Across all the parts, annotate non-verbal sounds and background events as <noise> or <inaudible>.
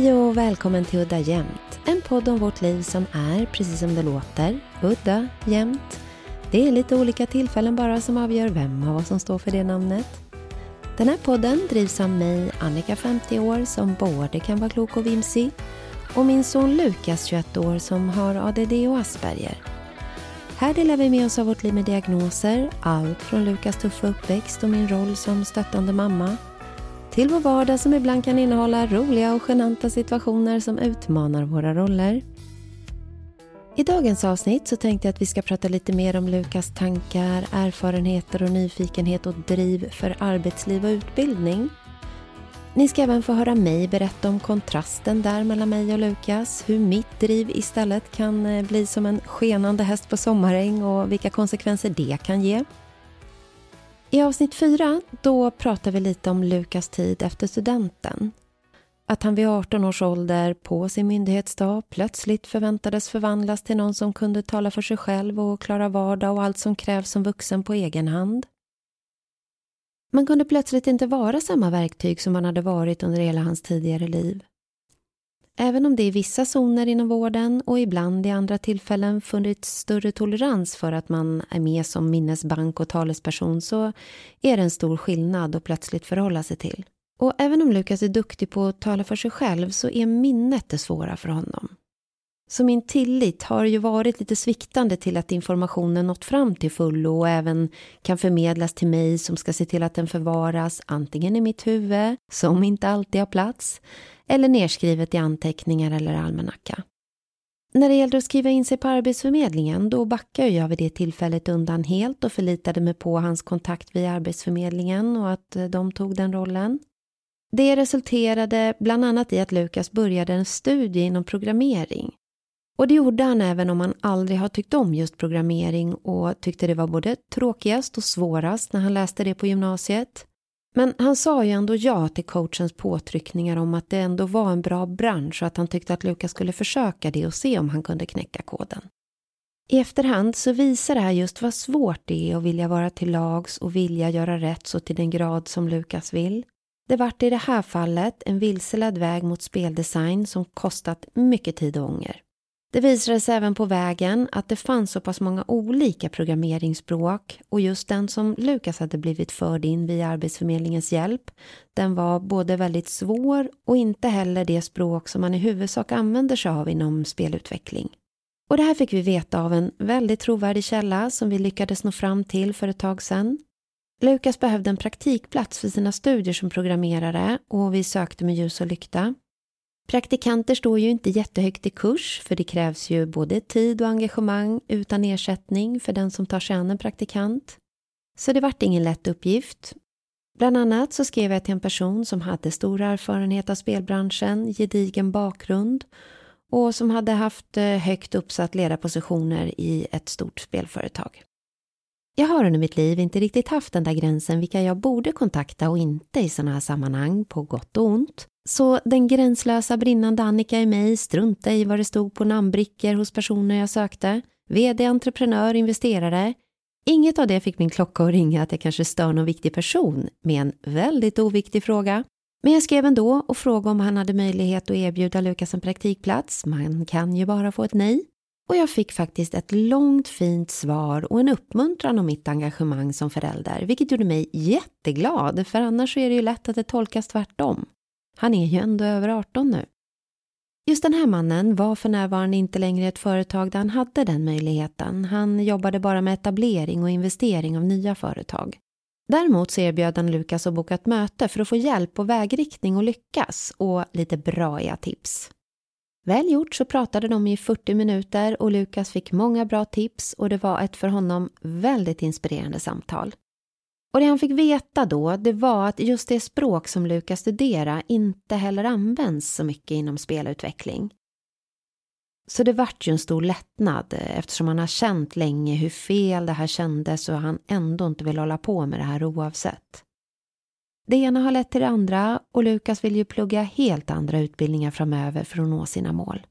Hej och välkommen till Udda Jämt. En podd om vårt liv som är, precis som det låter, udda, jämt. Det är lite olika tillfällen bara som avgör vem av oss som står för det namnet. Den här podden drivs av mig, Annika 50 år, som både kan vara klok och vimsig och min son Lukas 21 år som har ADD och Asperger. Här delar vi med oss av vårt liv med diagnoser, allt från Lukas tuffa uppväxt och min roll som stöttande mamma till vår vardag som ibland kan innehålla roliga och genanta situationer som utmanar våra roller. I dagens avsnitt så tänkte jag att vi ska prata lite mer om Lukas tankar, erfarenheter och nyfikenhet och driv för arbetsliv och utbildning. Ni ska även få höra mig berätta om kontrasten där mellan mig och Lukas, hur mitt driv istället kan eh, bli som en skenande häst på sommaräng och vilka konsekvenser det kan ge. I avsnitt fyra då pratar vi lite om Lukas tid efter studenten. Att han vid 18 års ålder på sin myndighetsdag plötsligt förväntades förvandlas till någon som kunde tala för sig själv och klara vardag och allt som krävs som vuxen på egen hand. Man kunde plötsligt inte vara samma verktyg som man hade varit under hela hans tidigare liv. Även om det i vissa zoner inom vården och ibland i andra tillfällen funnits större tolerans för att man är med som minnesbank och talesperson så är det en stor skillnad att plötsligt förhålla sig till. Och även om Lukas är duktig på att tala för sig själv så är minnet det svåra för honom. Så min tillit har ju varit lite sviktande till att informationen nått fram till fullo och även kan förmedlas till mig som ska se till att den förvaras antingen i mitt huvud, som inte alltid har plats, eller nedskrivet i anteckningar eller almanacka. När det gällde att skriva in sig på Arbetsförmedlingen då backade jag vid det tillfället undan helt och förlitade mig på hans kontakt via Arbetsförmedlingen och att eh, de tog den rollen. Det resulterade bland annat i att Lukas började en studie inom programmering. Och det gjorde han även om han aldrig har tyckt om just programmering och tyckte det var både tråkigast och svårast när han läste det på gymnasiet. Men han sa ju ändå ja till coachens påtryckningar om att det ändå var en bra bransch och att han tyckte att Lukas skulle försöka det och se om han kunde knäcka koden. I efterhand så visar det här just vad svårt det är att vilja vara till lags och vilja göra rätt så till den grad som Lukas vill. Det vart i det här fallet en vilseledd väg mot speldesign som kostat mycket tid och ånger. Det visade sig även på vägen att det fanns så pass många olika programmeringsspråk och just den som Lukas hade blivit förd in via Arbetsförmedlingens hjälp, den var både väldigt svår och inte heller det språk som man i huvudsak använder sig av inom spelutveckling. Och det här fick vi veta av en väldigt trovärdig källa som vi lyckades nå fram till för ett tag sedan. Lukas behövde en praktikplats för sina studier som programmerare och vi sökte med ljus och lykta. Praktikanter står ju inte jättehögt i kurs för det krävs ju både tid och engagemang utan ersättning för den som tar sig an en praktikant. Så det vart ingen lätt uppgift. Bland annat så skrev jag till en person som hade stor erfarenhet av spelbranschen, gedigen bakgrund och som hade haft eh, högt uppsatt ledarpositioner i ett stort spelföretag. Jag har under mitt liv inte riktigt haft den där gränsen vilka jag borde kontakta och inte i sådana här sammanhang, på gott och ont. Så den gränslösa brinnande Annika i mig struntade i vad det stod på namnbrickor hos personer jag sökte. VD, entreprenör, investerare. Inget av det fick min klocka att ringa att jag kanske stör någon viktig person med en väldigt oviktig fråga. Men jag skrev ändå och frågade om han hade möjlighet att erbjuda Lukas en praktikplats. Man kan ju bara få ett nej. Och jag fick faktiskt ett långt fint svar och en uppmuntran om mitt engagemang som förälder, vilket gjorde mig jätteglad, för annars är det ju lätt att det tolkas tvärtom. Han är ju ändå över 18 nu. Just den här mannen var för närvarande inte längre ett företag där han hade den möjligheten. Han jobbade bara med etablering och investering av nya företag. Däremot så erbjöd han Lukas att boka ett möte för att få hjälp och vägriktning och lyckas och lite braiga tips. Väl gjort så pratade de i 40 minuter och Lukas fick många bra tips och det var ett för honom väldigt inspirerande samtal. Och det han fick veta då, det var att just det språk som Lukas studerar inte heller används så mycket inom spelutveckling. Så det vart ju en stor lättnad eh, eftersom han har känt länge hur fel det här kändes och han ändå inte vill hålla på med det här oavsett. Det ena har lett till det andra och Lukas vill ju plugga helt andra utbildningar framöver för att nå sina mål.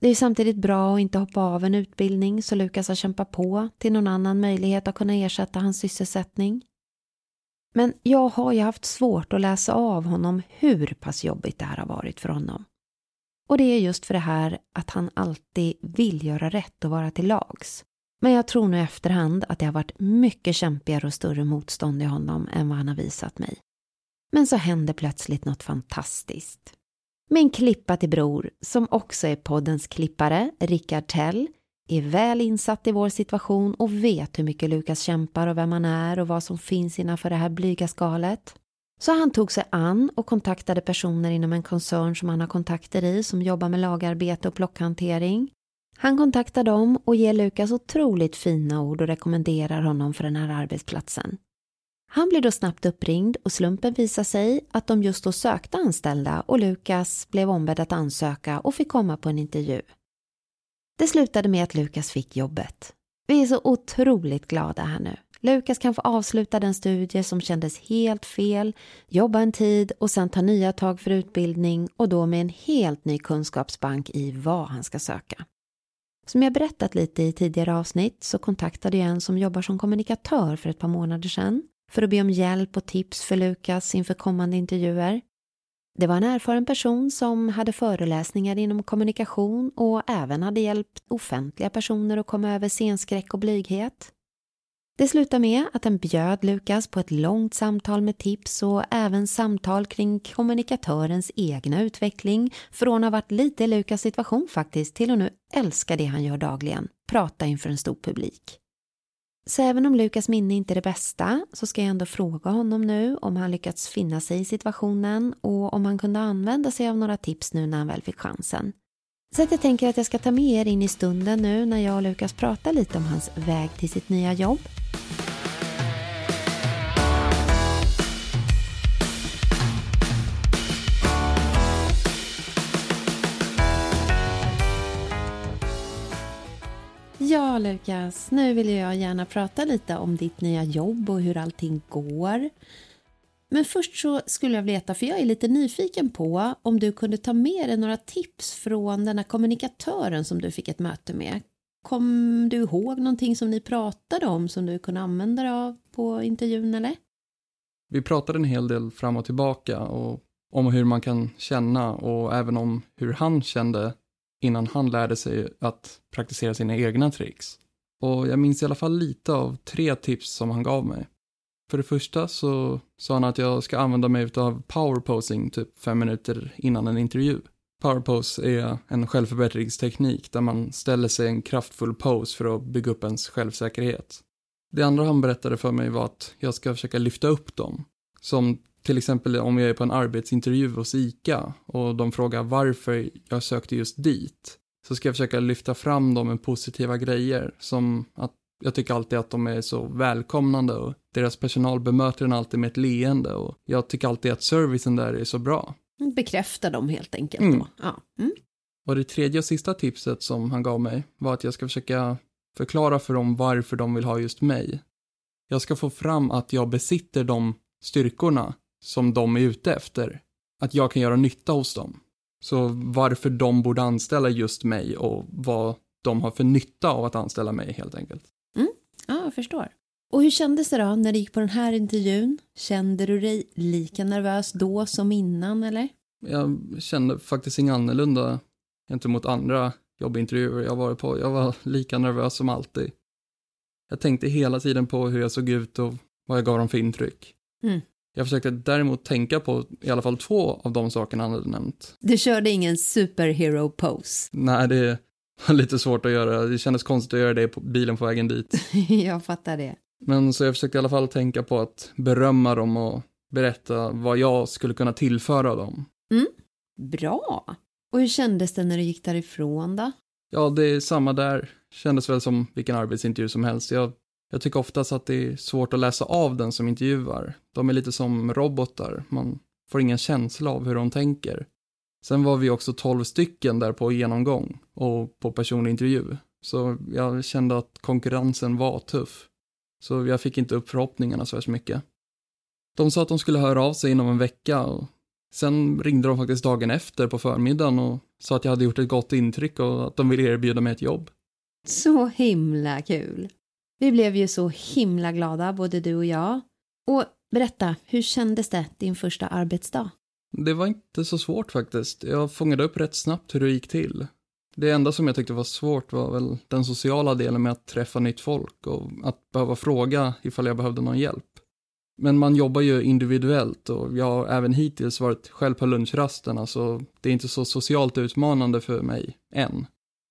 Det är samtidigt bra att inte hoppa av en utbildning så Lukas har kämpat på till någon annan möjlighet att kunna ersätta hans sysselsättning. Men jag har ju haft svårt att läsa av honom hur pass jobbigt det här har varit för honom. Och det är just för det här att han alltid vill göra rätt och vara till lags. Men jag tror nu i efterhand att det har varit mycket kämpigare och större motstånd i honom än vad han har visat mig. Men så händer plötsligt något fantastiskt. Min klippa till bror, som också är poddens klippare, Rickard Tell, är väl insatt i vår situation och vet hur mycket Lukas kämpar och vem han är och vad som finns innanför det här blyga skalet. Så han tog sig an och kontaktade personer inom en koncern som han har kontakter i som jobbar med lagarbete och plockhantering. Han kontaktar dem och ger Lukas otroligt fina ord och rekommenderar honom för den här arbetsplatsen. Han blir då snabbt uppringd och slumpen visar sig att de just då sökte anställda och Lukas blev ombedd att ansöka och fick komma på en intervju. Det slutade med att Lukas fick jobbet. Vi är så otroligt glada här nu. Lukas kan få avsluta den studie som kändes helt fel, jobba en tid och sen ta nya tag för utbildning och då med en helt ny kunskapsbank i vad han ska söka. Som jag berättat lite i tidigare avsnitt så kontaktade jag en som jobbar som kommunikatör för ett par månader sedan för att be om hjälp och tips för Lukas inför kommande intervjuer. Det var en erfaren person som hade föreläsningar inom kommunikation och även hade hjälpt offentliga personer att komma över scenskräck och blyghet. Det slutade med att den bjöd Lukas på ett långt samtal med tips och även samtal kring kommunikatörens egna utveckling från att ha varit lite i Lukas situation faktiskt till att nu älska det han gör dagligen, prata inför en stor publik. Så även om Lukas minne inte är det bästa så ska jag ändå fråga honom nu om han lyckats finna sig i situationen och om han kunde använda sig av några tips nu när han väl fick chansen. Så att jag tänker att jag ska ta med er in i stunden nu när jag och Lukas pratar lite om hans väg till sitt nya jobb. Lukas, nu vill jag gärna prata lite om ditt nya jobb och hur allting går. Men först så skulle jag vilja veta, för jag är lite nyfiken på om du kunde ta med dig några tips från den här kommunikatören som du fick ett möte med. Kom du ihåg någonting som ni pratade om som du kunde använda dig av på intervjun eller? Vi pratade en hel del fram och tillbaka och om hur man kan känna och även om hur han kände innan han lärde sig att praktisera sina egna tricks. Och jag minns i alla fall lite av tre tips som han gav mig. För det första så sa han att jag ska använda mig av powerposing typ fem minuter innan en intervju. Powerpose är en självförbättringsteknik där man ställer sig en kraftfull pose för att bygga upp ens självsäkerhet. Det andra han berättade för mig var att jag ska försöka lyfta upp dem. Som till exempel om jag är på en arbetsintervju hos ICA och de frågar varför jag sökte just dit. Så ska jag försöka lyfta fram dem med positiva grejer som att jag tycker alltid att de är så välkomnande och deras personal bemöter en alltid med ett leende och jag tycker alltid att servicen där är så bra. Bekräfta dem helt enkelt Mm. Ja. Mm. Och det tredje och sista tipset som han gav mig var att jag ska försöka förklara för dem varför de vill ha just mig. Jag ska få fram att jag besitter de styrkorna som de är ute efter. Att jag kan göra nytta hos dem. Så varför de borde anställa just mig och vad de har för nytta av att anställa mig helt enkelt. ja, jag förstår. Och hur kändes det då när du gick på den här intervjun? Kände du dig lika nervös då som innan eller? Jag kände faktiskt inget annorlunda gentemot andra jobbintervjuer jag varit på. Jag var lika nervös som alltid. Jag tänkte hela tiden på hur jag såg ut och vad jag gav dem för intryck. Mm. Jag försökte däremot tänka på i alla fall två av de sakerna han hade nämnt. Du körde ingen superhero pose. <laughs> Nej, det var lite svårt att göra. Det kändes konstigt att göra det på bilen på vägen dit. <laughs> jag fattar det. Men så jag försökte i alla fall tänka på att berömma dem och berätta vad jag skulle kunna tillföra dem. Bra. Och hur kändes det när du gick därifrån då? Ja, det är samma där. Kändes väl som vilken arbetsintervju som helst. Jag, jag tycker oftast att det är svårt att läsa av den som intervjuar. De är lite som robotar. Man får ingen känsla av hur de tänker. Sen var vi också tolv stycken där på genomgång och på personlig intervju. Så jag kände att konkurrensen var tuff. Så jag fick inte upp förhoppningarna så värst mycket. De sa att de skulle höra av sig inom en vecka och sen ringde de faktiskt dagen efter på förmiddagen och sa att jag hade gjort ett gott intryck och att de ville erbjuda mig ett jobb. Så himla kul! Vi blev ju så himla glada, både du och jag. Och berätta, hur kändes det din första arbetsdag? Det var inte så svårt faktiskt. Jag fångade upp rätt snabbt hur det gick till. Det enda som jag tyckte var svårt var väl den sociala delen med att träffa nytt folk och att behöva fråga ifall jag behövde någon hjälp. Men man jobbar ju individuellt och jag har även hittills varit själv på lunchrasterna så alltså det är inte så socialt utmanande för mig än.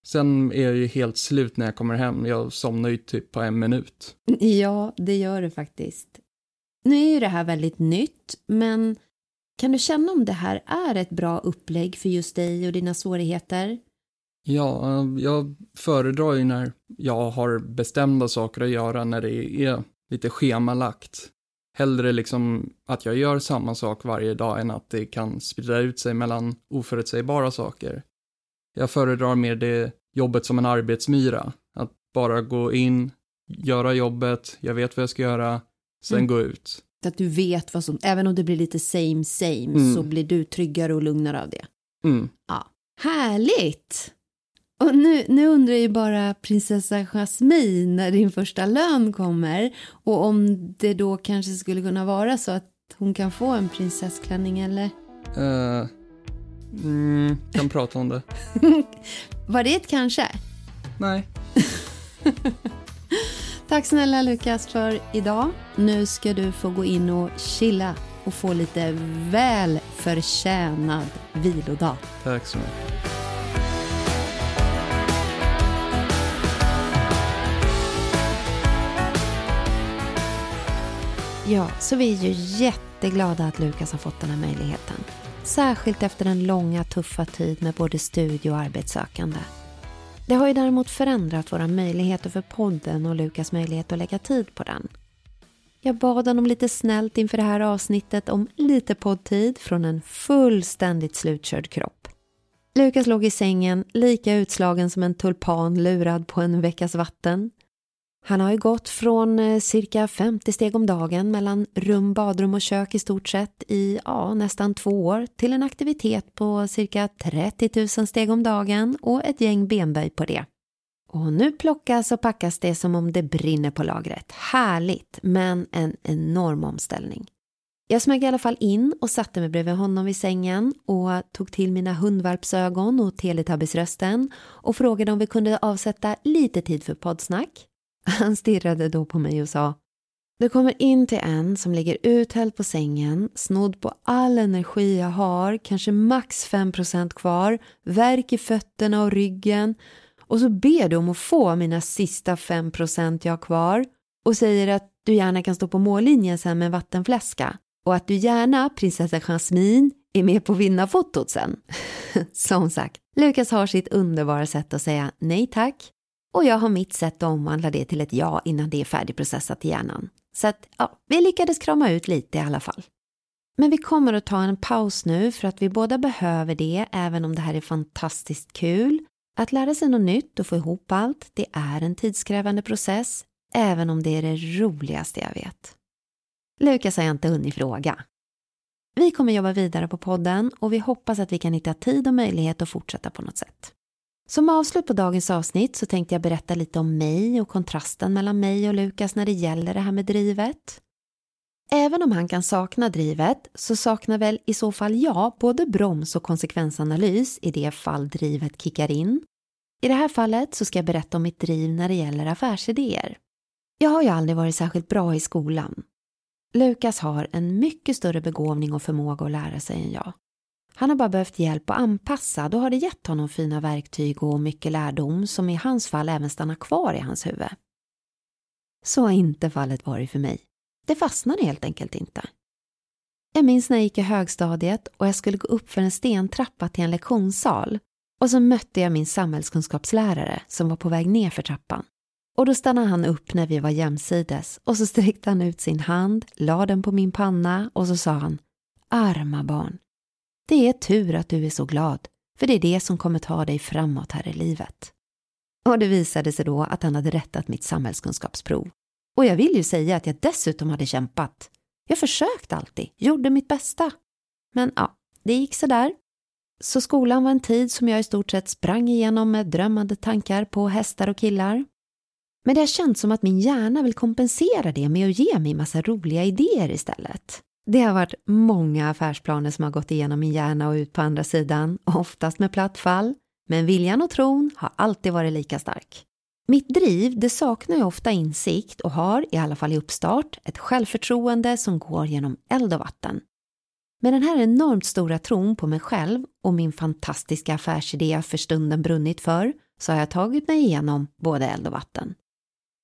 Sen är jag ju helt slut när jag kommer hem. Jag somnar ju typ på en minut. Ja, det gör det faktiskt. Nu är ju det här väldigt nytt, men kan du känna om det här är ett bra upplägg för just dig och dina svårigheter? Ja, jag föredrar ju när jag har bestämda saker att göra när det är lite schemalagt. Hellre liksom att jag gör samma sak varje dag än att det kan sprida ut sig mellan oförutsägbara saker. Jag föredrar mer det jobbet som en arbetsmyra. Att bara gå in, göra jobbet, jag vet vad jag ska göra, sen mm. gå ut. Att du vet vad som, även om det blir lite same same, mm. så blir du tryggare och lugnare av det. Mm. Ja. Härligt! Och nu, nu undrar ju bara prinsessa Jasmine när din första lön kommer och om det då kanske skulle kunna vara så att hon kan få en prinsessklänning eller? Uh, mm, kan prata om det. <laughs> Var det ett kanske? Nej. <laughs> Tack snälla Lukas för idag. Nu ska du få gå in och chilla och få lite väl förtjänad vilodag. Tack så mycket. Ja, så vi är ju jätteglada att Lukas har fått den här möjligheten. Särskilt efter den långa tuffa tid med både studie och arbetssökande. Det har ju däremot förändrat våra möjligheter för podden och Lukas möjlighet att lägga tid på den. Jag bad honom lite snällt inför det här avsnittet om lite poddtid från en fullständigt slutkörd kropp. Lukas låg i sängen lika utslagen som en tulpan lurad på en veckas vatten han har ju gått från eh, cirka 50 steg om dagen mellan rum, badrum och kök i stort sett i ja, nästan två år till en aktivitet på cirka 30 000 steg om dagen och ett gäng benböj på det. Och nu plockas och packas det som om det brinner på lagret. Härligt, men en enorm omställning. Jag smög i alla fall in och satte mig bredvid honom vid sängen och tog till mina hundvalpsögon och Teletubbies-rösten och frågade om vi kunde avsätta lite tid för poddsnack. Han stirrade då på mig och sa Du kommer in till en som ligger uthälld på sängen, snodd på all energi jag har, kanske max 5% kvar, värk i fötterna och ryggen och så ber du om att få mina sista 5% jag har kvar och säger att du gärna kan stå på mållinjen sen med en och att du gärna, prinsessa Jasmine, är med på vinnarfotot sen. <laughs> Som sagt, Lukas har sitt underbara sätt att säga nej tack och jag har mitt sätt att omvandla det till ett ja innan det är färdigprocessat i hjärnan. Så att, ja, vi lyckades krama ut lite i alla fall. Men vi kommer att ta en paus nu för att vi båda behöver det, även om det här är fantastiskt kul. Att lära sig något nytt och få ihop allt, det är en tidskrävande process, även om det är det roligaste jag vet. Lukas har jag inte hunnit fråga. Vi kommer jobba vidare på podden och vi hoppas att vi kan hitta tid och möjlighet att fortsätta på något sätt. Som avslut på dagens avsnitt så tänkte jag berätta lite om mig och kontrasten mellan mig och Lukas när det gäller det här med drivet. Även om han kan sakna drivet så saknar väl i så fall jag både broms och konsekvensanalys i det fall drivet kickar in. I det här fallet så ska jag berätta om mitt driv när det gäller affärsidéer. Jag har ju aldrig varit särskilt bra i skolan. Lukas har en mycket större begåvning och förmåga att lära sig än jag. Han har bara behövt hjälp att anpassa, då har det gett honom fina verktyg och mycket lärdom som i hans fall även stannar kvar i hans huvud. Så har inte fallet varit för mig. Det fastnade helt enkelt inte. Jag minns när jag gick i högstadiet och jag skulle gå upp för en stentrappa till en lektionssal och så mötte jag min samhällskunskapslärare som var på väg ner för trappan. Och då stannade han upp när vi var jämsides och så sträckte han ut sin hand, la den på min panna och så sa han Arma barn. Det är tur att du är så glad, för det är det som kommer ta dig framåt här i livet. Och det visade sig då att han hade rättat mitt samhällskunskapsprov. Och jag vill ju säga att jag dessutom hade kämpat. Jag försökte alltid, gjorde mitt bästa. Men ja, det gick så där. Så skolan var en tid som jag i stort sett sprang igenom med drömmande tankar på hästar och killar. Men det har känts som att min hjärna vill kompensera det med att ge mig massa roliga idéer istället. Det har varit många affärsplaner som har gått igenom min hjärna och ut på andra sidan, oftast med platt fall. Men viljan och tron har alltid varit lika stark. Mitt driv det saknar ju ofta insikt och har, i alla fall i uppstart, ett självförtroende som går genom eld och vatten. Med den här enormt stora tron på mig själv och min fantastiska affärsidé jag för stunden brunnit för så har jag tagit mig igenom både eld och vatten.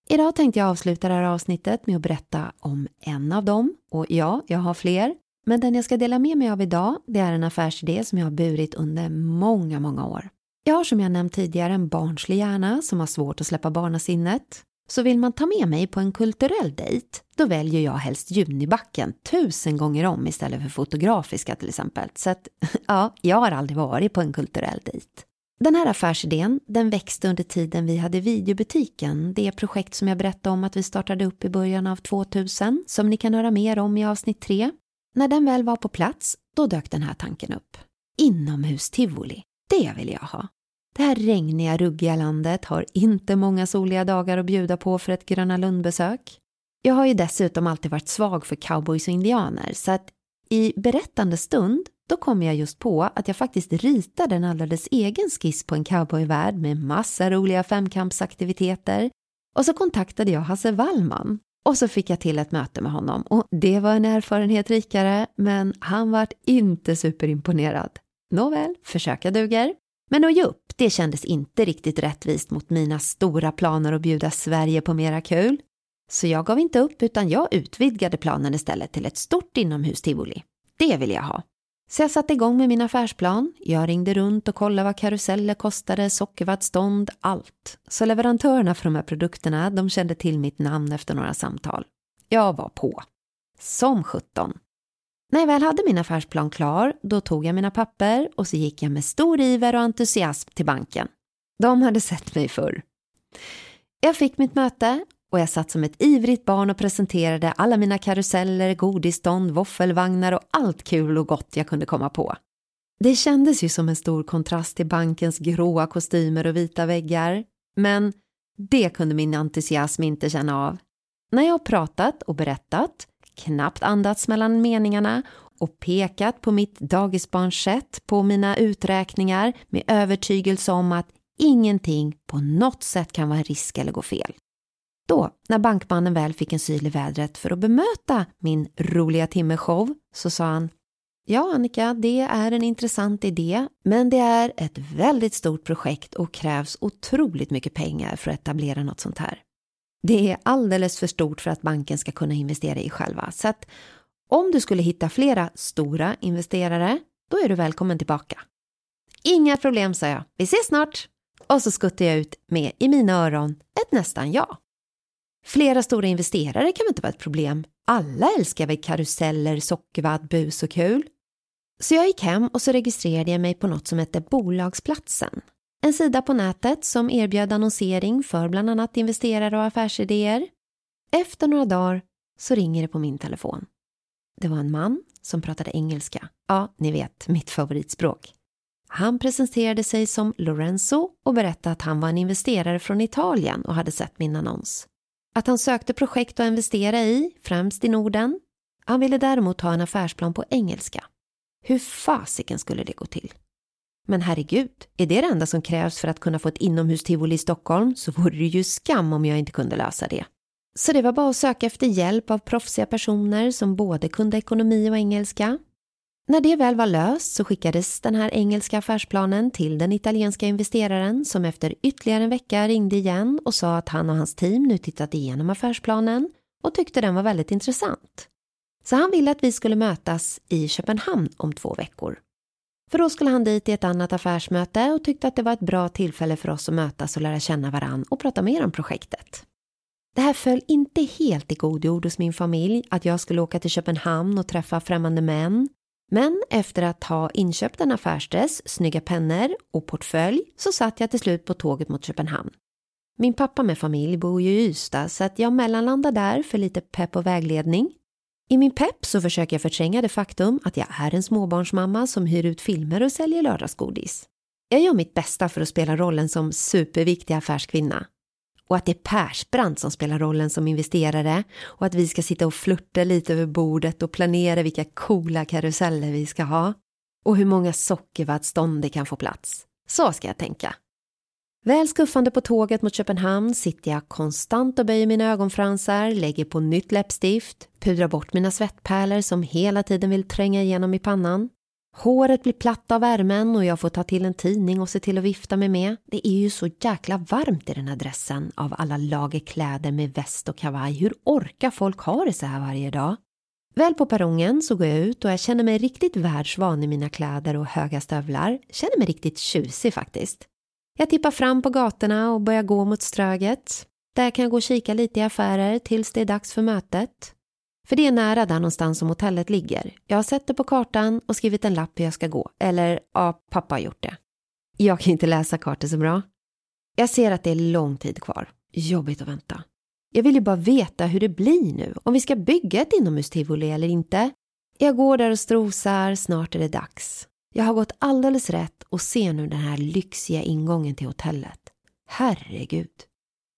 Idag tänkte jag avsluta det här avsnittet med att berätta om en av dem. Och ja, jag har fler. Men den jag ska dela med mig av idag, det är en affärsidé som jag har burit under många, många år. Jag har som jag nämnt tidigare en barnslig hjärna som har svårt att släppa barnasinnet. Så vill man ta med mig på en kulturell dejt, då väljer jag helst Junibacken tusen gånger om istället för Fotografiska till exempel. Så att, <laughs> ja, jag har aldrig varit på en kulturell dejt. Den här affärsidén den växte under tiden vi hade videobutiken, det projekt som jag berättade om att vi startade upp i början av 2000, som ni kan höra mer om i avsnitt 3. När den väl var på plats, då dök den här tanken upp. Inomhustivoli, det vill jag ha. Det här regniga, ruggiga landet har inte många soliga dagar att bjuda på för ett Gröna Lund-besök. Jag har ju dessutom alltid varit svag för cowboys och indianer, så att i berättande stund då kom jag just på att jag faktiskt ritade en alldeles egen skiss på en cowboyvärld med massa roliga femkampsaktiviteter. Och så kontaktade jag Hasse Wallman och så fick jag till ett möte med honom och det var en erfarenhet rikare men han vart inte superimponerad. Nåväl, försöka duger. Men att ge upp, det kändes inte riktigt rättvist mot mina stora planer att bjuda Sverige på mera kul. Så jag gav inte upp utan jag utvidgade planen istället till ett stort inomhus-tivoli. Det vill jag ha. Så jag satte igång med min affärsplan. Jag ringde runt och kollade vad karuseller kostade, sockervaddstånd, allt. Så leverantörerna för de här produkterna, de kände till mitt namn efter några samtal. Jag var på. Som sjutton. När jag väl hade min affärsplan klar, då tog jag mina papper och så gick jag med stor iver och entusiasm till banken. De hade sett mig förr. Jag fick mitt möte och jag satt som ett ivrigt barn och presenterade alla mina karuseller, godisstånd, våffelvagnar och allt kul och gott jag kunde komma på. Det kändes ju som en stor kontrast till bankens gråa kostymer och vita väggar, men det kunde min entusiasm inte känna av. När jag pratat och berättat, knappt andats mellan meningarna och pekat på mitt dagisbarns sätt på mina uträkningar med övertygelse om att ingenting på något sätt kan vara en risk eller gå fel. Då, när bankmannen väl fick en syl i vädret för att bemöta min roliga timmeshow, så sa han Ja, Annika, det är en intressant idé, men det är ett väldigt stort projekt och krävs otroligt mycket pengar för att etablera något sånt här. Det är alldeles för stort för att banken ska kunna investera i själva, så att om du skulle hitta flera stora investerare, då är du välkommen tillbaka. Inga problem, sa jag. Vi ses snart! Och så skuttade jag ut med i mina öron ett nästan ja. Flera stora investerare kan väl inte vara ett problem? Alla älskar väl karuseller, sockervadd, bus och kul? Så jag gick hem och så registrerade jag mig på något som hette Bolagsplatsen. En sida på nätet som erbjöd annonsering för bland annat investerare och affärsidéer. Efter några dagar så ringer det på min telefon. Det var en man som pratade engelska. Ja, ni vet, mitt favoritspråk. Han presenterade sig som Lorenzo och berättade att han var en investerare från Italien och hade sett min annons. Att han sökte projekt att investera i, främst i Norden. Han ville däremot ha en affärsplan på engelska. Hur fasiken skulle det gå till? Men herregud, är det det enda som krävs för att kunna få ett inomhustivoli i Stockholm så vore det ju skam om jag inte kunde lösa det. Så det var bara att söka efter hjälp av proffsiga personer som både kunde ekonomi och engelska när det väl var löst så skickades den här engelska affärsplanen till den italienska investeraren som efter ytterligare en vecka ringde igen och sa att han och hans team nu tittat igenom affärsplanen och tyckte den var väldigt intressant. Så han ville att vi skulle mötas i Köpenhamn om två veckor. För då skulle han dit i ett annat affärsmöte och tyckte att det var ett bra tillfälle för oss att mötas och lära känna varann och prata mer om projektet. Det här föll inte helt i god jord hos min familj att jag skulle åka till Köpenhamn och träffa främmande män. Men efter att ha inköpt en affärsdress, snygga pennor och portfölj så satt jag till slut på tåget mot Köpenhamn. Min pappa med familj bor ju i Ystad så att jag mellanlandar där för lite pepp och vägledning. I min pepp så försöker jag förtränga det faktum att jag är en småbarnsmamma som hyr ut filmer och säljer lördagsgodis. Jag gör mitt bästa för att spela rollen som superviktig affärskvinna. Och att det är Persbrandt som spelar rollen som investerare och att vi ska sitta och flirta lite över bordet och planera vilka coola karuseller vi ska ha. Och hur många sockervaddstånd det kan få plats. Så ska jag tänka. Väl skuffande på tåget mot Köpenhamn sitter jag konstant och böjer mina ögonfransar, lägger på nytt läppstift, pudrar bort mina svettpärlor som hela tiden vill tränga igenom i pannan. Håret blir platt av värmen och jag får ta till en tidning och se till att vifta mig med. Det är ju så jäkla varmt i den här dressen av alla lager kläder med väst och kavaj. Hur orkar folk ha det så här varje dag? Väl på perrongen så går jag ut och jag känner mig riktigt världsvan i mina kläder och höga stövlar. Känner mig riktigt tjusig faktiskt. Jag tippar fram på gatorna och börjar gå mot Ströget. Där kan jag gå och kika lite i affärer tills det är dags för mötet. För det är nära där någonstans som hotellet ligger. Jag har sett det på kartan och skrivit en lapp hur jag ska gå. Eller, ja, pappa har gjort det. Jag kan inte läsa kartor så bra. Jag ser att det är lång tid kvar. Jobbigt att vänta. Jag vill ju bara veta hur det blir nu, om vi ska bygga ett inomhustivoli eller inte. Jag går där och strosar, snart är det dags. Jag har gått alldeles rätt och ser nu den här lyxiga ingången till hotellet. Herregud.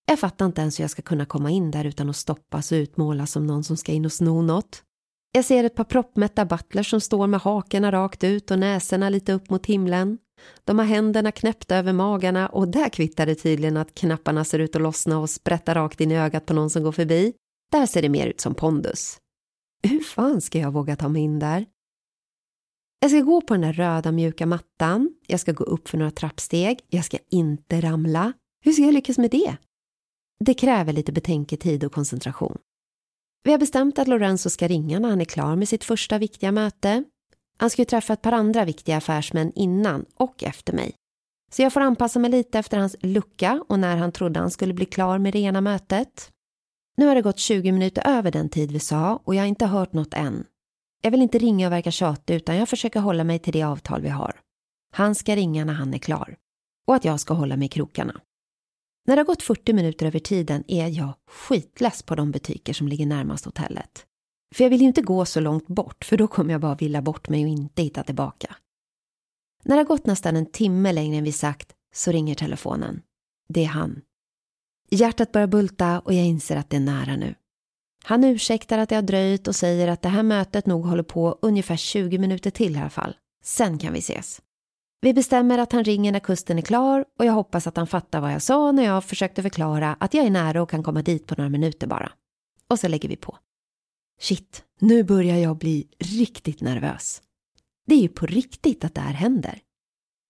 Jag fattar inte ens hur jag ska kunna komma in där utan att stoppas och utmålas som någon som ska in och sno något. Jag ser ett par proppmätta butlers som står med hakorna rakt ut och näsorna lite upp mot himlen. De har händerna knäppta över magarna och där kvittar det tydligen att knapparna ser ut att lossna och sprätta rakt in i ögat på någon som går förbi. Där ser det mer ut som pondus. Hur fan ska jag våga ta mig in där? Jag ska gå på den där röda mjuka mattan, jag ska gå upp för några trappsteg, jag ska inte ramla. Hur ska jag lyckas med det? Det kräver lite betänketid och koncentration. Vi har bestämt att Lorenzo ska ringa när han är klar med sitt första viktiga möte. Han ska ju träffa ett par andra viktiga affärsmän innan och efter mig. Så jag får anpassa mig lite efter hans lucka och när han trodde han skulle bli klar med det ena mötet. Nu har det gått 20 minuter över den tid vi sa och jag har inte hört något än. Jag vill inte ringa och verka tjatig utan jag försöker hålla mig till det avtal vi har. Han ska ringa när han är klar. Och att jag ska hålla mig i krokarna. När det har gått 40 minuter över tiden är jag skitless på de butiker som ligger närmast hotellet. För jag vill ju inte gå så långt bort för då kommer jag bara villa bort mig och inte hitta tillbaka. När det har gått nästan en timme längre än vi sagt så ringer telefonen. Det är han. Hjärtat börjar bulta och jag inser att det är nära nu. Han ursäktar att det har dröjt och säger att det här mötet nog håller på ungefär 20 minuter till i alla fall. Sen kan vi ses. Vi bestämmer att han ringer när kusten är klar och jag hoppas att han fattar vad jag sa när jag försökte förklara att jag är nära och kan komma dit på några minuter bara. Och så lägger vi på. Shit, nu börjar jag bli riktigt nervös. Det är ju på riktigt att det här händer.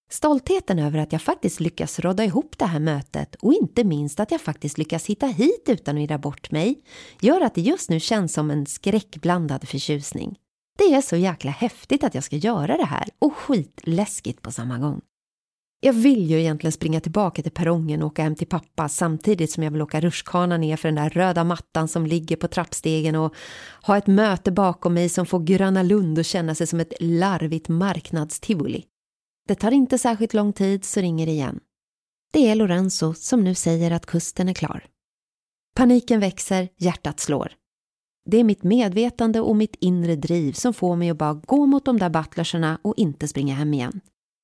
Stoltheten över att jag faktiskt lyckas råda ihop det här mötet och inte minst att jag faktiskt lyckas hitta hit utan att irra bort mig gör att det just nu känns som en skräckblandad förtjusning. Det är så jäkla häftigt att jag ska göra det här och skitläskigt på samma gång. Jag vill ju egentligen springa tillbaka till perrongen och åka hem till pappa samtidigt som jag vill åka rutschkana ner för den där röda mattan som ligger på trappstegen och ha ett möte bakom mig som får Gröna Lund att känna sig som ett larvigt marknadstivoli. Det tar inte särskilt lång tid så ringer det igen. Det är Lorenzo som nu säger att kusten är klar. Paniken växer, hjärtat slår. Det är mitt medvetande och mitt inre driv som får mig att bara gå mot de där butlerserna och inte springa hem igen.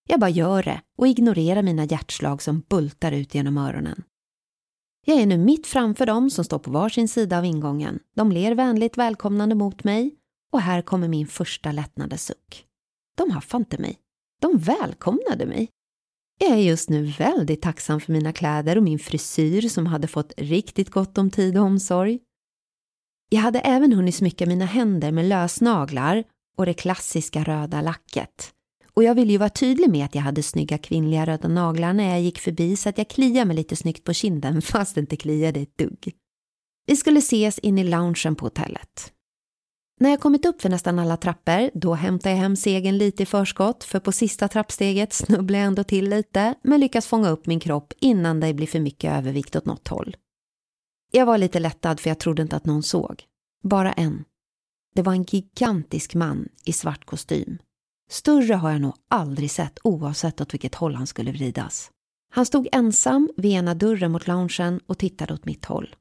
Jag bara gör det och ignorerar mina hjärtslag som bultar ut genom öronen. Jag är nu mitt framför dem som står på varsin sida av ingången. De ler vänligt välkomnande mot mig och här kommer min första lättnadens suck. De haffar inte mig. De välkomnade mig. Jag är just nu väldigt tacksam för mina kläder och min frisyr som hade fått riktigt gott om tid och omsorg. Jag hade även hunnit smycka mina händer med lösnaglar och det klassiska röda lacket. Och jag ville ju vara tydlig med att jag hade snygga kvinnliga röda naglar när jag gick förbi så att jag kliade mig lite snyggt på kinden <laughs> fast det inte kliade ett dugg. Vi skulle ses in i loungen på hotellet. När jag kommit upp för nästan alla trappor, då hämtar jag hem segern lite i förskott, för på sista trappsteget snubblar jag ändå till lite, men lyckas fånga upp min kropp innan det blir för mycket övervikt åt något håll. Jag var lite lättad för jag trodde inte att någon såg. Bara en. Det var en gigantisk man i svart kostym. Större har jag nog aldrig sett oavsett åt vilket håll han skulle vridas. Han stod ensam vid ena dörren mot loungen och tittade åt mitt håll.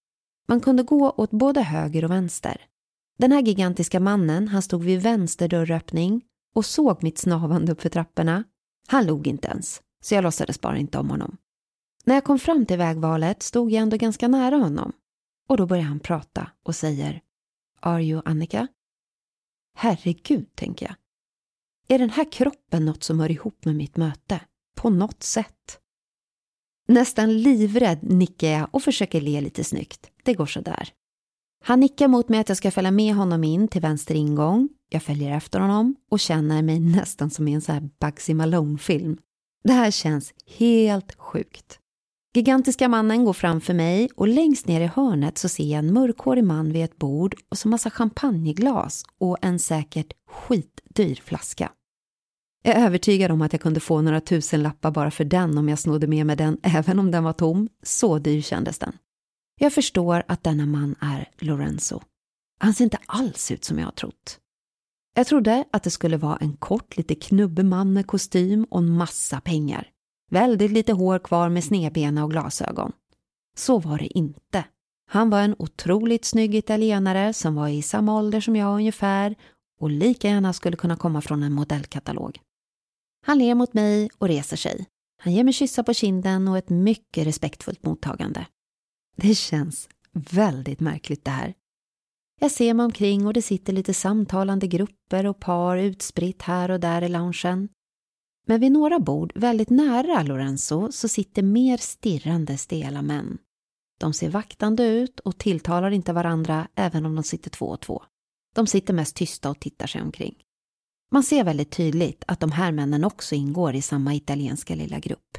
Man kunde gå åt både höger och vänster. Den här gigantiska mannen, han stod vid vänster dörröppning och såg mitt snavande uppför trapporna. Han log inte ens, så jag låtsades bara inte om honom. När jag kom fram till vägvalet stod jag ändå ganska nära honom och då börjar han prata och säger Are you Annika? Herregud, tänker jag. Är den här kroppen något som hör ihop med mitt möte? På något sätt. Nästan livrädd nickar jag och försöker le lite snyggt. Det går sådär. Han nickar mot mig att jag ska följa med honom in till vänster ingång. Jag följer efter honom och känner mig <laughs> nästan som i en sån här Bugsy Malone-film. Det här känns helt sjukt. Gigantiska mannen går framför mig och längst ner i hörnet så ser jag en mörkhårig man vid ett bord och så massa champagneglas och en säkert skitdyr flaska. Jag är övertygad om att jag kunde få några tusen lappar bara för den om jag snodde med mig den <laughs> även om den var tom. Så dyr kändes den. Jag förstår att denna man är Lorenzo. Han ser inte alls ut som jag har trott. Jag trodde att det skulle vara en kort, lite knubbig man med kostym och en massa pengar. Väldigt lite hår kvar med snedbena och glasögon. Så var det inte. Han var en otroligt snygg italienare som var i samma ålder som jag ungefär och lika gärna skulle kunna komma från en modellkatalog. Han ler mot mig och reser sig. Han ger mig kyssar på kinden och ett mycket respektfullt mottagande. Det känns väldigt märkligt det här. Jag ser mig omkring och det sitter lite samtalande grupper och par utspritt här och där i loungen. Men vid några bord, väldigt nära Lorenzo, så sitter mer stirrande stela män. De ser vaktande ut och tilltalar inte varandra även om de sitter två och två. De sitter mest tysta och tittar sig omkring. Man ser väldigt tydligt att de här männen också ingår i samma italienska lilla grupp.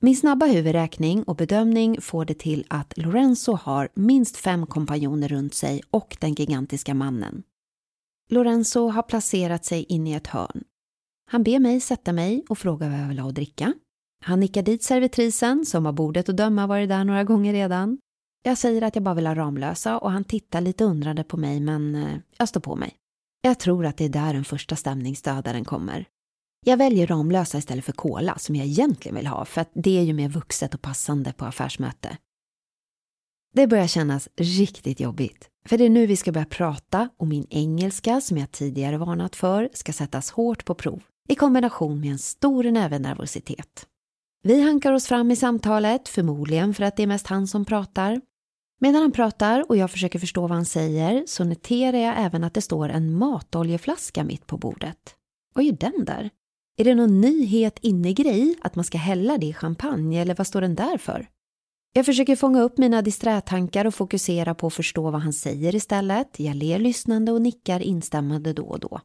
Min snabba huvudräkning och bedömning får det till att Lorenzo har minst fem kompanjoner runt sig och den gigantiska mannen. Lorenzo har placerat sig in i ett hörn. Han ber mig sätta mig och frågar vad jag vill ha att dricka. Han nickar dit servitrisen, som har bordet att döma varit där några gånger redan. Jag säger att jag bara vill ha Ramlösa och han tittar lite undrande på mig men eh, jag står på mig. Jag tror att det är där den första stämningsdödaren kommer. Jag väljer Ramlösa istället för Cola som jag egentligen vill ha för att det är ju mer vuxet och passande på affärsmöte. Det börjar kännas riktigt jobbigt. För det är nu vi ska börja prata och min engelska som jag tidigare varnat för ska sättas hårt på prov i kombination med en stor näve nervositet. Vi hankar oss fram i samtalet, förmodligen för att det är mest han som pratar. Medan han pratar och jag försöker förstå vad han säger så noterar jag även att det står en matoljeflaska mitt på bordet. Vad är den där? Är det någon ny het innegrej att man ska hälla det i champagne eller vad står den där för? Jag försöker fånga upp mina disträtankar och fokusera på att förstå vad han säger istället. Jag ler lyssnande och nickar instämmande då och då.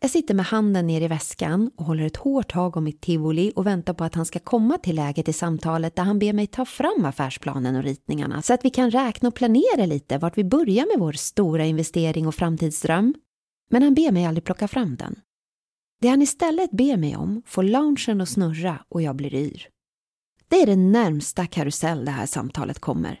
Jag sitter med handen ner i väskan och håller ett hårt tag om mitt tivoli och väntar på att han ska komma till läget i samtalet där han ber mig ta fram affärsplanen och ritningarna så att vi kan räkna och planera lite vart vi börjar med vår stora investering och framtidsdröm. Men han ber mig aldrig plocka fram den. Det han istället ber mig om får loungen att snurra och jag blir yr. Det är den närmsta karusell det här samtalet kommer.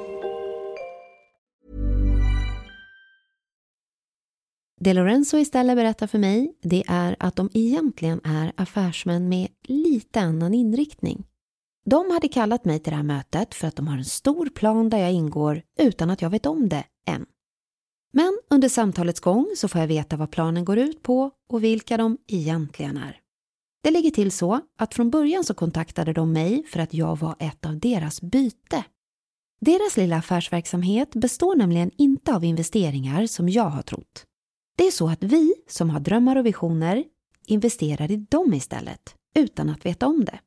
Det Lorenzo istället berättar för mig, det är att de egentligen är affärsmän med lite annan inriktning. De hade kallat mig till det här mötet för att de har en stor plan där jag ingår utan att jag vet om det än. Men under samtalets gång så får jag veta vad planen går ut på och vilka de egentligen är. Det ligger till så att från början så kontaktade de mig för att jag var ett av deras byte. Deras lilla affärsverksamhet består nämligen inte av investeringar som jag har trott. Det är så att vi som har drömmar och visioner investerar i dem istället, utan att veta om det.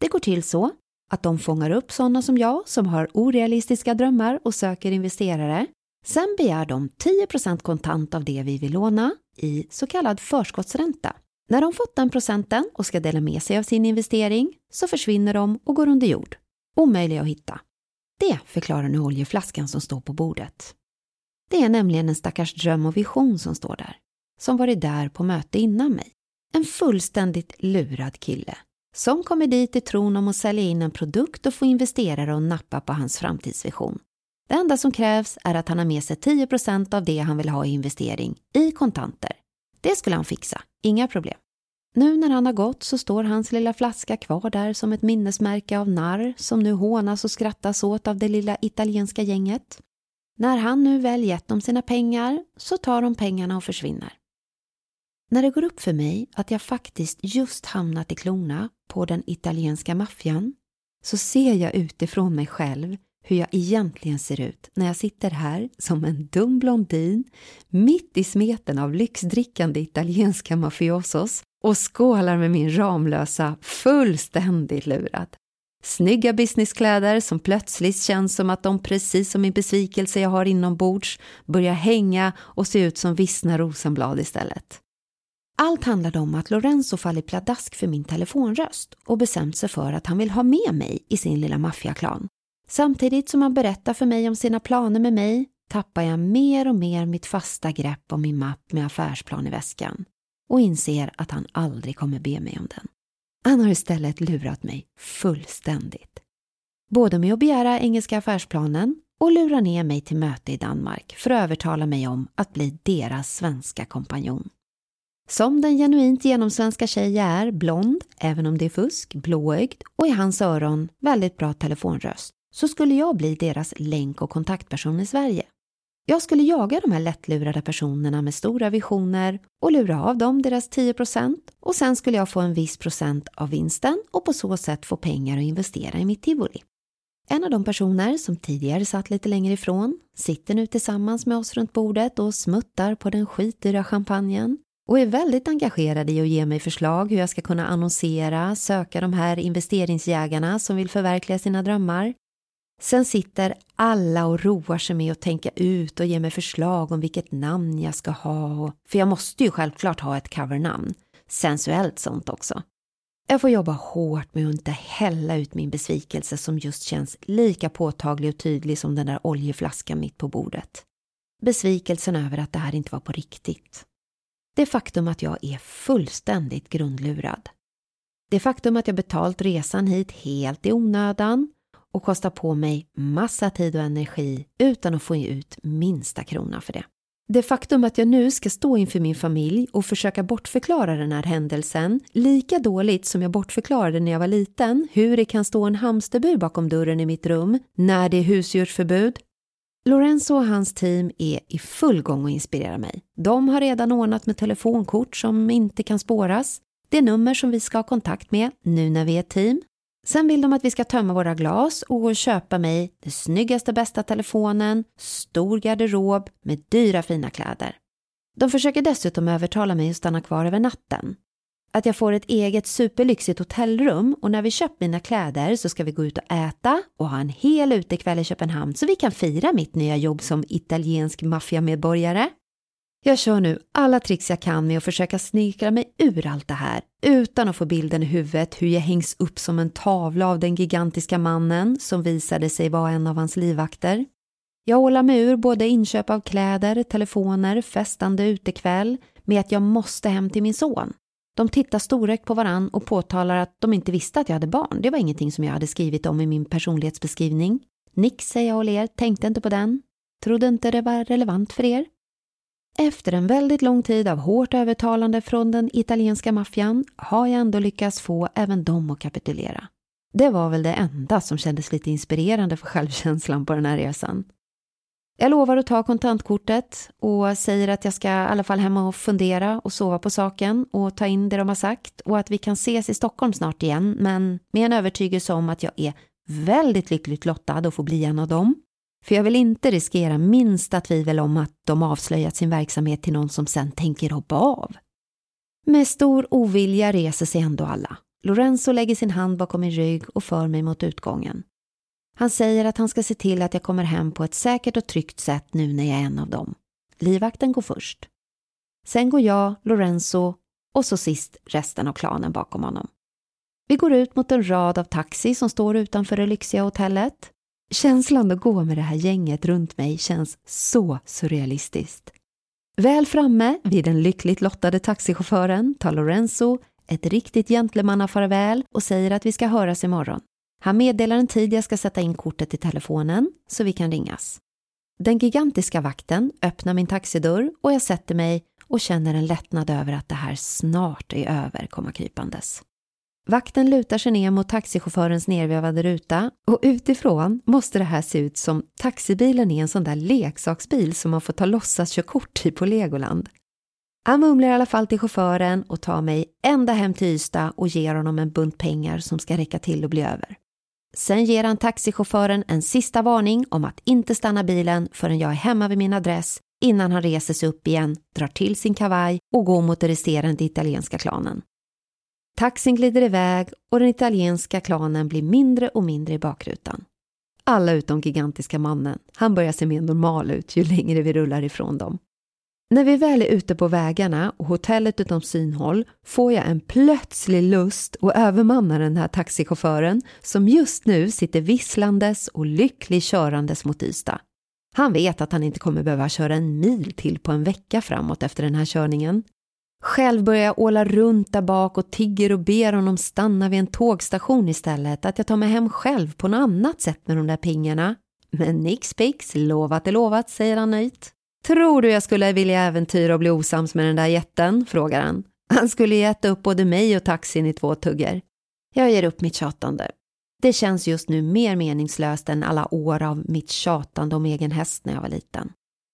Det går till så att de fångar upp sådana som jag som har orealistiska drömmar och söker investerare. Sen begär de 10% kontant av det vi vill låna i så kallad förskottsränta. När de fått den procenten och ska dela med sig av sin investering så försvinner de och går under jord. Omöjliga att hitta. Det förklarar nu oljeflaskan som står på bordet. Det är nämligen en stackars dröm och vision som står där. Som varit där på möte innan mig. En fullständigt lurad kille. Som kommer dit i tron om att sälja in en produkt och få investerare att nappa på hans framtidsvision. Det enda som krävs är att han har med sig 10% av det han vill ha i investering i kontanter. Det skulle han fixa, inga problem. Nu när han har gått så står hans lilla flaska kvar där som ett minnesmärke av narr som nu hånas och skrattas åt av det lilla italienska gänget. När han nu väl gett dem sina pengar så tar de pengarna och försvinner. När det går upp för mig att jag faktiskt just hamnat i klorna på den italienska maffian så ser jag utifrån mig själv hur jag egentligen ser ut när jag sitter här som en dum blondin mitt i smeten av lyxdrickande italienska mafiosos och skålar med min Ramlösa fullständigt lurad. Snygga businesskläder som plötsligt känns som att de precis som min besvikelse jag har inombords börjar hänga och se ut som vissna rosenblad istället. Allt handlade om att Lorenzo fallit pladask för min telefonröst och bestämt sig för att han vill ha med mig i sin lilla maffiaklan. Samtidigt som han berättar för mig om sina planer med mig tappar jag mer och mer mitt fasta grepp om min mapp med affärsplan i väskan och inser att han aldrig kommer be mig om den. Han har istället lurat mig fullständigt. Både med att begära engelska affärsplanen och lura ner mig till möte i Danmark för att övertala mig om att bli deras svenska kompanjon. Som den genuint genomsvenska tjej jag är, blond, även om det är fusk, blåögd och i hans öron väldigt bra telefonröst, så skulle jag bli deras länk och kontaktperson i Sverige. Jag skulle jaga de här lättlurade personerna med stora visioner och lura av dem deras 10% och sen skulle jag få en viss procent av vinsten och på så sätt få pengar att investera i mitt tivoli. En av de personer som tidigare satt lite längre ifrån sitter nu tillsammans med oss runt bordet och smuttar på den skitdyra champagnen och är väldigt engagerad i att ge mig förslag hur jag ska kunna annonsera, söka de här investeringsjägarna som vill förverkliga sina drömmar Sen sitter alla och roar sig med att tänka ut och ge mig förslag om vilket namn jag ska ha. För jag måste ju självklart ha ett covernamn. Sensuellt sånt också. Jag får jobba hårt med att inte hälla ut min besvikelse som just känns lika påtaglig och tydlig som den där oljeflaskan mitt på bordet. Besvikelsen över att det här inte var på riktigt. Det faktum att jag är fullständigt grundlurad. Det faktum att jag betalt resan hit helt i onödan och kostar på mig massa tid och energi utan att få ut minsta krona för det. Det faktum att jag nu ska stå inför min familj och försöka bortförklara den här händelsen lika dåligt som jag bortförklarade när jag var liten hur det kan stå en hamsterbur bakom dörren i mitt rum när det är husdjursförbud. Lorenzo och hans team är i full gång och inspirerar mig. De har redan ordnat med telefonkort som inte kan spåras. Det nummer som vi ska ha kontakt med nu när vi är ett team Sen vill de att vi ska tömma våra glas och gå och köpa mig den snyggaste bästa telefonen, stor garderob med dyra fina kläder. De försöker dessutom övertala mig att stanna kvar över natten. Att jag får ett eget superlyxigt hotellrum och när vi köpt mina kläder så ska vi gå ut och äta och ha en hel utekväll i Köpenhamn så vi kan fira mitt nya jobb som italiensk maffiamedborgare. Jag kör nu alla tricks jag kan med att försöka snickra mig ur allt det här utan att få bilden i huvudet hur jag hängs upp som en tavla av den gigantiska mannen som visade sig vara en av hans livvakter. Jag ålar mig ur både inköp av kläder, telefoner, festande utekväll med att jag måste hem till min son. De tittar storögt på varann och påtalar att de inte visste att jag hade barn. Det var ingenting som jag hade skrivit om i min personlighetsbeskrivning. Nix, säger jag och ler, tänkte inte på den. Trodde inte det var relevant för er. Efter en väldigt lång tid av hårt övertalande från den italienska maffian har jag ändå lyckats få även dem att kapitulera. Det var väl det enda som kändes lite inspirerande för självkänslan på den här resan. Jag lovar att ta kontantkortet och säger att jag ska i alla fall hem och fundera och sova på saken och ta in det de har sagt och att vi kan ses i Stockholm snart igen men med en övertygelse om att jag är väldigt lyckligt lottad att få bli en av dem. För jag vill inte riskera minsta tvivel om att de avslöjat sin verksamhet till någon som sen tänker hoppa av. Med stor ovilja reser sig ändå alla. Lorenzo lägger sin hand bakom min rygg och för mig mot utgången. Han säger att han ska se till att jag kommer hem på ett säkert och tryggt sätt nu när jag är en av dem. Livvakten går först. Sen går jag, Lorenzo och så sist resten av klanen bakom honom. Vi går ut mot en rad av taxi som står utanför det lyxiga hotellet. Känslan att gå med det här gänget runt mig känns så surrealistiskt. Väl framme vid den lyckligt lottade taxichauffören tar Lorenzo ett riktigt gentlemannafarväl och säger att vi ska höras imorgon. Han meddelar en tid jag ska sätta in kortet i telefonen så vi kan ringas. Den gigantiska vakten öppnar min taxidörr och jag sätter mig och känner en lättnad över att det här snart är över komma krypandes. Vakten lutar sig ner mot taxichaufförens nervevade ruta och utifrån måste det här se ut som taxibilen är en sån där leksaksbil som man får ta låtsaskörkort i på Legoland. Han mumlar i alla fall till chauffören och tar mig ända hem till Ystad och ger honom en bunt pengar som ska räcka till att bli över. Sen ger han taxichauffören en sista varning om att inte stanna bilen förrän jag är hemma vid min adress innan han reser sig upp igen, drar till sin kavaj och går mot den resterande italienska klanen. Taxin glider iväg och den italienska klanen blir mindre och mindre i bakrutan. Alla utom gigantiska mannen. Han börjar se mer normal ut ju längre vi rullar ifrån dem. När vi väl är ute på vägarna och hotellet utom synhåll får jag en plötslig lust att övermanna den här taxichauffören som just nu sitter visslandes och lycklig körandes mot Ystad. Han vet att han inte kommer behöva köra en mil till på en vecka framåt efter den här körningen. Själv börjar jag åla runt där bak och tigger och ber honom stanna vid en tågstation istället, att jag tar mig hem själv på något annat sätt med de där pengarna. Men nix pix, lovat är lovat, säger han nöjt. Tror du jag skulle vilja äventyra och bli osams med den där jätten? frågar han. Han skulle ju äta upp både mig och taxin i två tuggar. Jag ger upp mitt tjatande. Det känns just nu mer meningslöst än alla år av mitt tjatande om egen häst när jag var liten.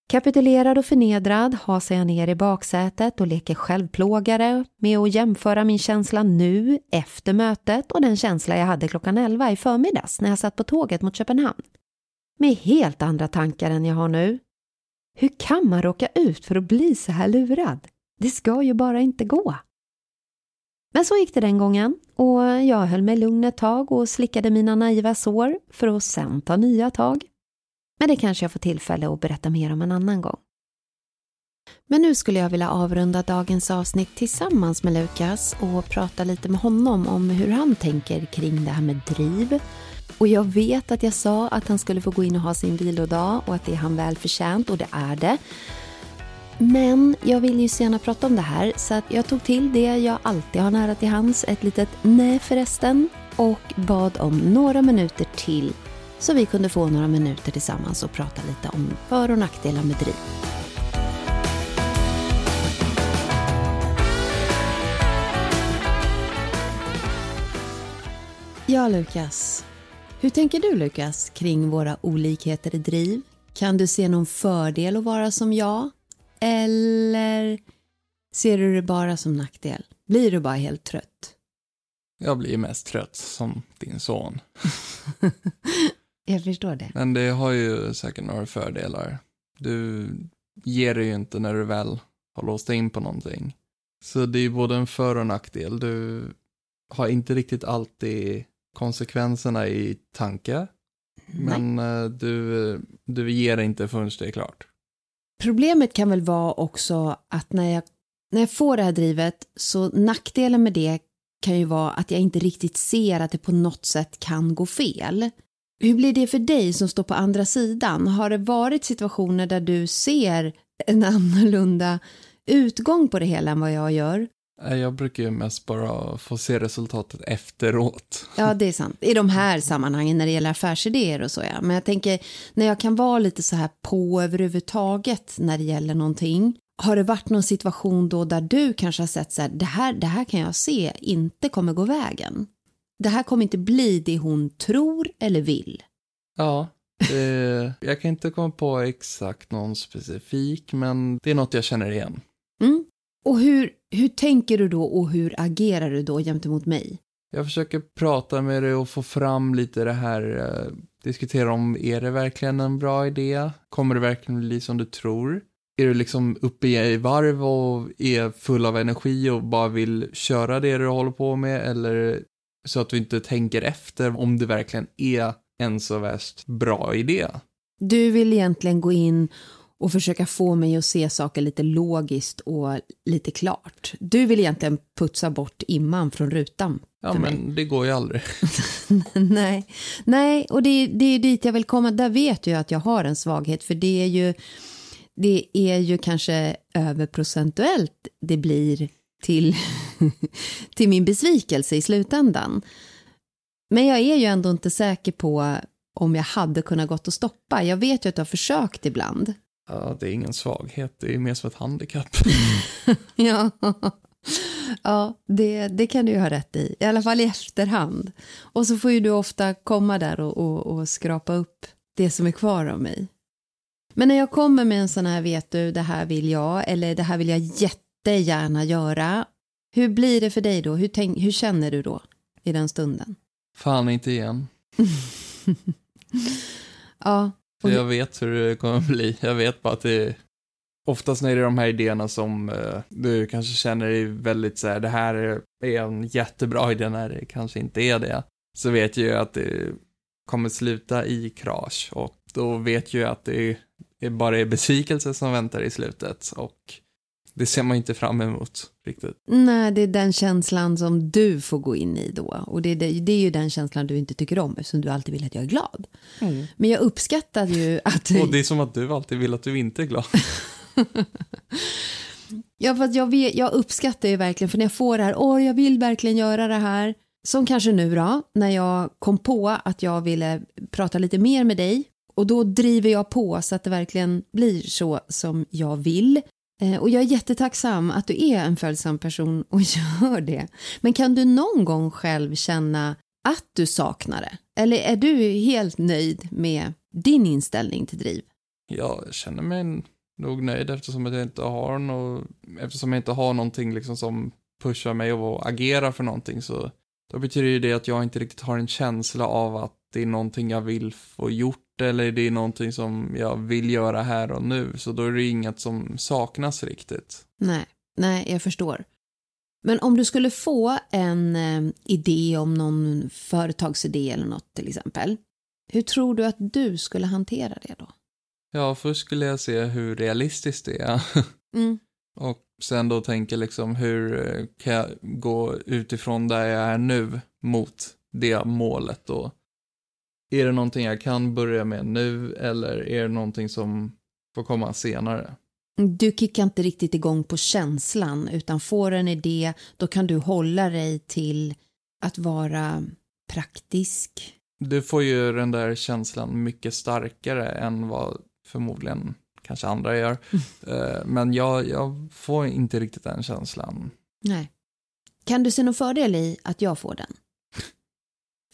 Kapitulerad och förnedrad hasar jag ner i baksätet och leker självplågare med att jämföra min känsla nu, efter mötet och den känsla jag hade klockan 11 i förmiddags när jag satt på tåget mot Köpenhamn. Med helt andra tankar än jag har nu. Hur kan man råka ut för att bli så här lurad? Det ska ju bara inte gå. Men så gick det den gången och jag höll mig lugn ett tag och slickade mina naiva sår för att sen ta nya tag. Men det kanske jag får tillfälle att berätta mer om en annan gång. Men nu skulle jag vilja avrunda dagens avsnitt tillsammans med Lukas och prata lite med honom om hur han tänker kring det här med driv. Och jag vet att jag sa att han skulle få gå in och ha sin vilodag och att det är han väl förtjänt och det är det. Men jag vill ju så gärna prata om det här så att jag tog till det jag alltid har nära till hands, ett litet nej förresten och bad om några minuter till så vi kunde få några minuter tillsammans och prata lite om för och nackdelar med driv. Ja, Lukas. Hur tänker du, Lukas, kring våra olikheter i driv? Kan du se någon fördel att vara som jag? Eller ser du det bara som nackdel? Blir du bara helt trött? Jag blir mest trött som din son. <laughs> Jag förstår det. Men det har ju säkert några fördelar. Du ger dig ju inte när du väl har låst in på någonting. Så det är ju både en för och nackdel. Du har inte riktigt alltid konsekvenserna i tanke. Men Nej. Eh, du, du ger inte förrän det är klart. Problemet kan väl vara också att när jag, när jag får det här drivet så nackdelen med det kan ju vara att jag inte riktigt ser att det på något sätt kan gå fel. Hur blir det för dig som står på andra sidan? Har det varit situationer där du ser en <laughs> annorlunda utgång på det hela än vad jag gör? Jag brukar ju mest bara få se resultatet efteråt. Ja, det är sant. I de här sammanhangen när det gäller affärsidéer och så ja. Men jag tänker när jag kan vara lite så här på överhuvudtaget när det gäller någonting har det varit någon situation då där du kanske har sett så här, det här, det här kan jag se inte kommer gå vägen? Det här kommer inte bli det hon tror eller vill. Ja, det, <laughs> jag kan inte komma på exakt någon specifik, men det är något jag känner igen. Mm. Och hur, hur tänker du då och hur agerar du då gentemot mig? Jag försöker prata med dig och få fram lite det här, eh, diskutera om, är det verkligen en bra idé? Kommer det verkligen bli som du tror? Är du liksom uppe i varv och är full av energi och bara vill köra det du håller på med? Eller så att du inte tänker efter om det verkligen är en så värst bra idé? Du vill egentligen gå in och försöka få mig att se saker lite logiskt och lite klart. Du vill egentligen putsa bort imman från rutan. Ja, men mig. det går ju aldrig. <laughs> Nej, Nej och det, det är dit jag vill komma. Där vet jag att jag har en svaghet, för det är ju, det är ju kanske överprocentuellt det blir till, <laughs> till min besvikelse i slutändan. Men jag är ju ändå inte säker på om jag hade kunnat gått och stoppa. Jag vet ju att du har försökt ibland. Ja, det är ingen svaghet, det är mer som ett handikapp. <laughs> ja, ja det, det kan du ju ha rätt i, i alla fall i efterhand. Och så får ju du ofta komma där och, och, och skrapa upp det som är kvar av mig. Men när jag kommer med en sån här, vet du, det här vill jag, eller det här vill jag jättegärna göra. Hur blir det för dig då? Hur, tänk, hur känner du då i den stunden? Fan inte igen. <laughs> ja, för jag vet hur det kommer bli. Jag vet bara att det är Oftast när det är de här idéerna som uh, du kanske känner dig väldigt så här, det här är en jättebra idé när det kanske inte är det. Så vet jag ju att det kommer sluta i krasch och då vet jag ju att det är bara är besvikelse som väntar i slutet och det ser man inte fram emot riktigt. Nej, det är den känslan som du får gå in i då. Och det, det, det är ju den känslan du inte tycker om eftersom du alltid vill att jag är glad. Mm. Men jag uppskattar ju <laughs> att... Och det är som att du alltid vill att du inte är glad. <laughs> ja, för att jag, vet, jag uppskattar ju verkligen, för när jag får det här, åh, jag vill verkligen göra det här. Som kanske nu då, när jag kom på att jag ville prata lite mer med dig. Och då driver jag på så att det verkligen blir så som jag vill. Eh, och jag är jättetacksam att du är en följsam person och <laughs> gör det. Men kan du någon gång själv känna att du saknar det? Eller är du helt nöjd med din inställning till driv? Jag känner mig nog nöjd eftersom jag inte har något, eftersom jag inte har någonting liksom som pushar mig att agera för någonting så då betyder ju det att jag inte riktigt har en känsla av att det är någonting jag vill få gjort eller det är någonting som jag vill göra här och nu. Så då är det inget som saknas riktigt. Nej, nej, jag förstår. Men om du skulle få en eh, idé om någon företagsidé eller något till exempel. Hur tror du att du skulle hantera det då? Ja, först skulle jag se hur realistiskt det är. <laughs> Mm. och sen då tänka liksom hur eh, kan jag gå utifrån där jag är nu mot det målet då. Är det någonting jag kan börja med nu eller är det någonting som får komma senare? Du kickar inte riktigt igång på känslan utan får en idé då kan du hålla dig till att vara praktisk. Du får ju den där känslan mycket starkare än vad förmodligen kanske andra gör. <laughs> Mm. Men jag, jag får inte riktigt den känslan. Nej. Kan du se någon fördel i att jag får den?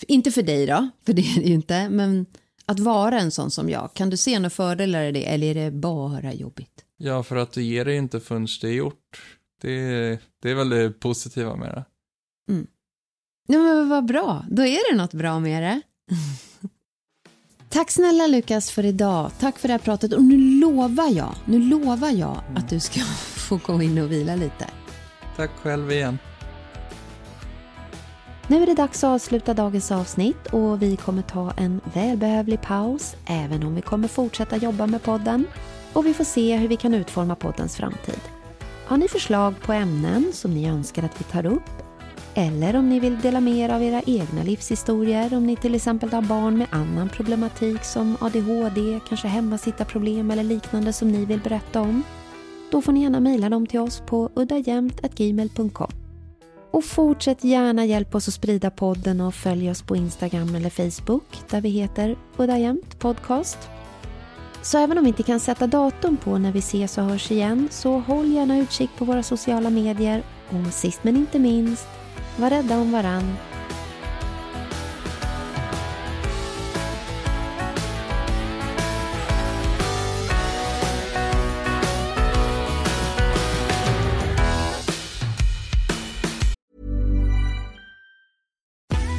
Inte för dig då, för det är det ju inte, men att vara en sån som jag. Kan du se några fördelar i det eller är det bara jobbigt? Ja, för att du ger det inte förrän det är gjort. Det, det är väl det positiva med det. Mm. Ja, men vad bra, då är det något bra med det. <laughs> Tack snälla Lukas för idag. Tack för det här pratet. Och nu lovar jag, nu lovar jag att du ska <laughs> få gå in och vila lite. Tack själv igen. Nu är det dags att avsluta dagens avsnitt och vi kommer ta en välbehövlig paus även om vi kommer fortsätta jobba med podden och vi får se hur vi kan utforma poddens framtid. Har ni förslag på ämnen som ni önskar att vi tar upp eller om ni vill dela med er av era egna livshistorier, om ni till exempel har barn med annan problematik som ADHD, kanske hemmasittarproblem eller liknande som ni vill berätta om, då får ni gärna mejla dem till oss på uddajämt.gmail.com. Och fortsätt gärna hjälpa oss att sprida podden och följ oss på Instagram eller Facebook där vi heter Udda Jämt Podcast. Så även om vi inte kan sätta datum på när vi ses och hörs igen så håll gärna utkik på våra sociala medier och sist men inte minst, var rädda om varann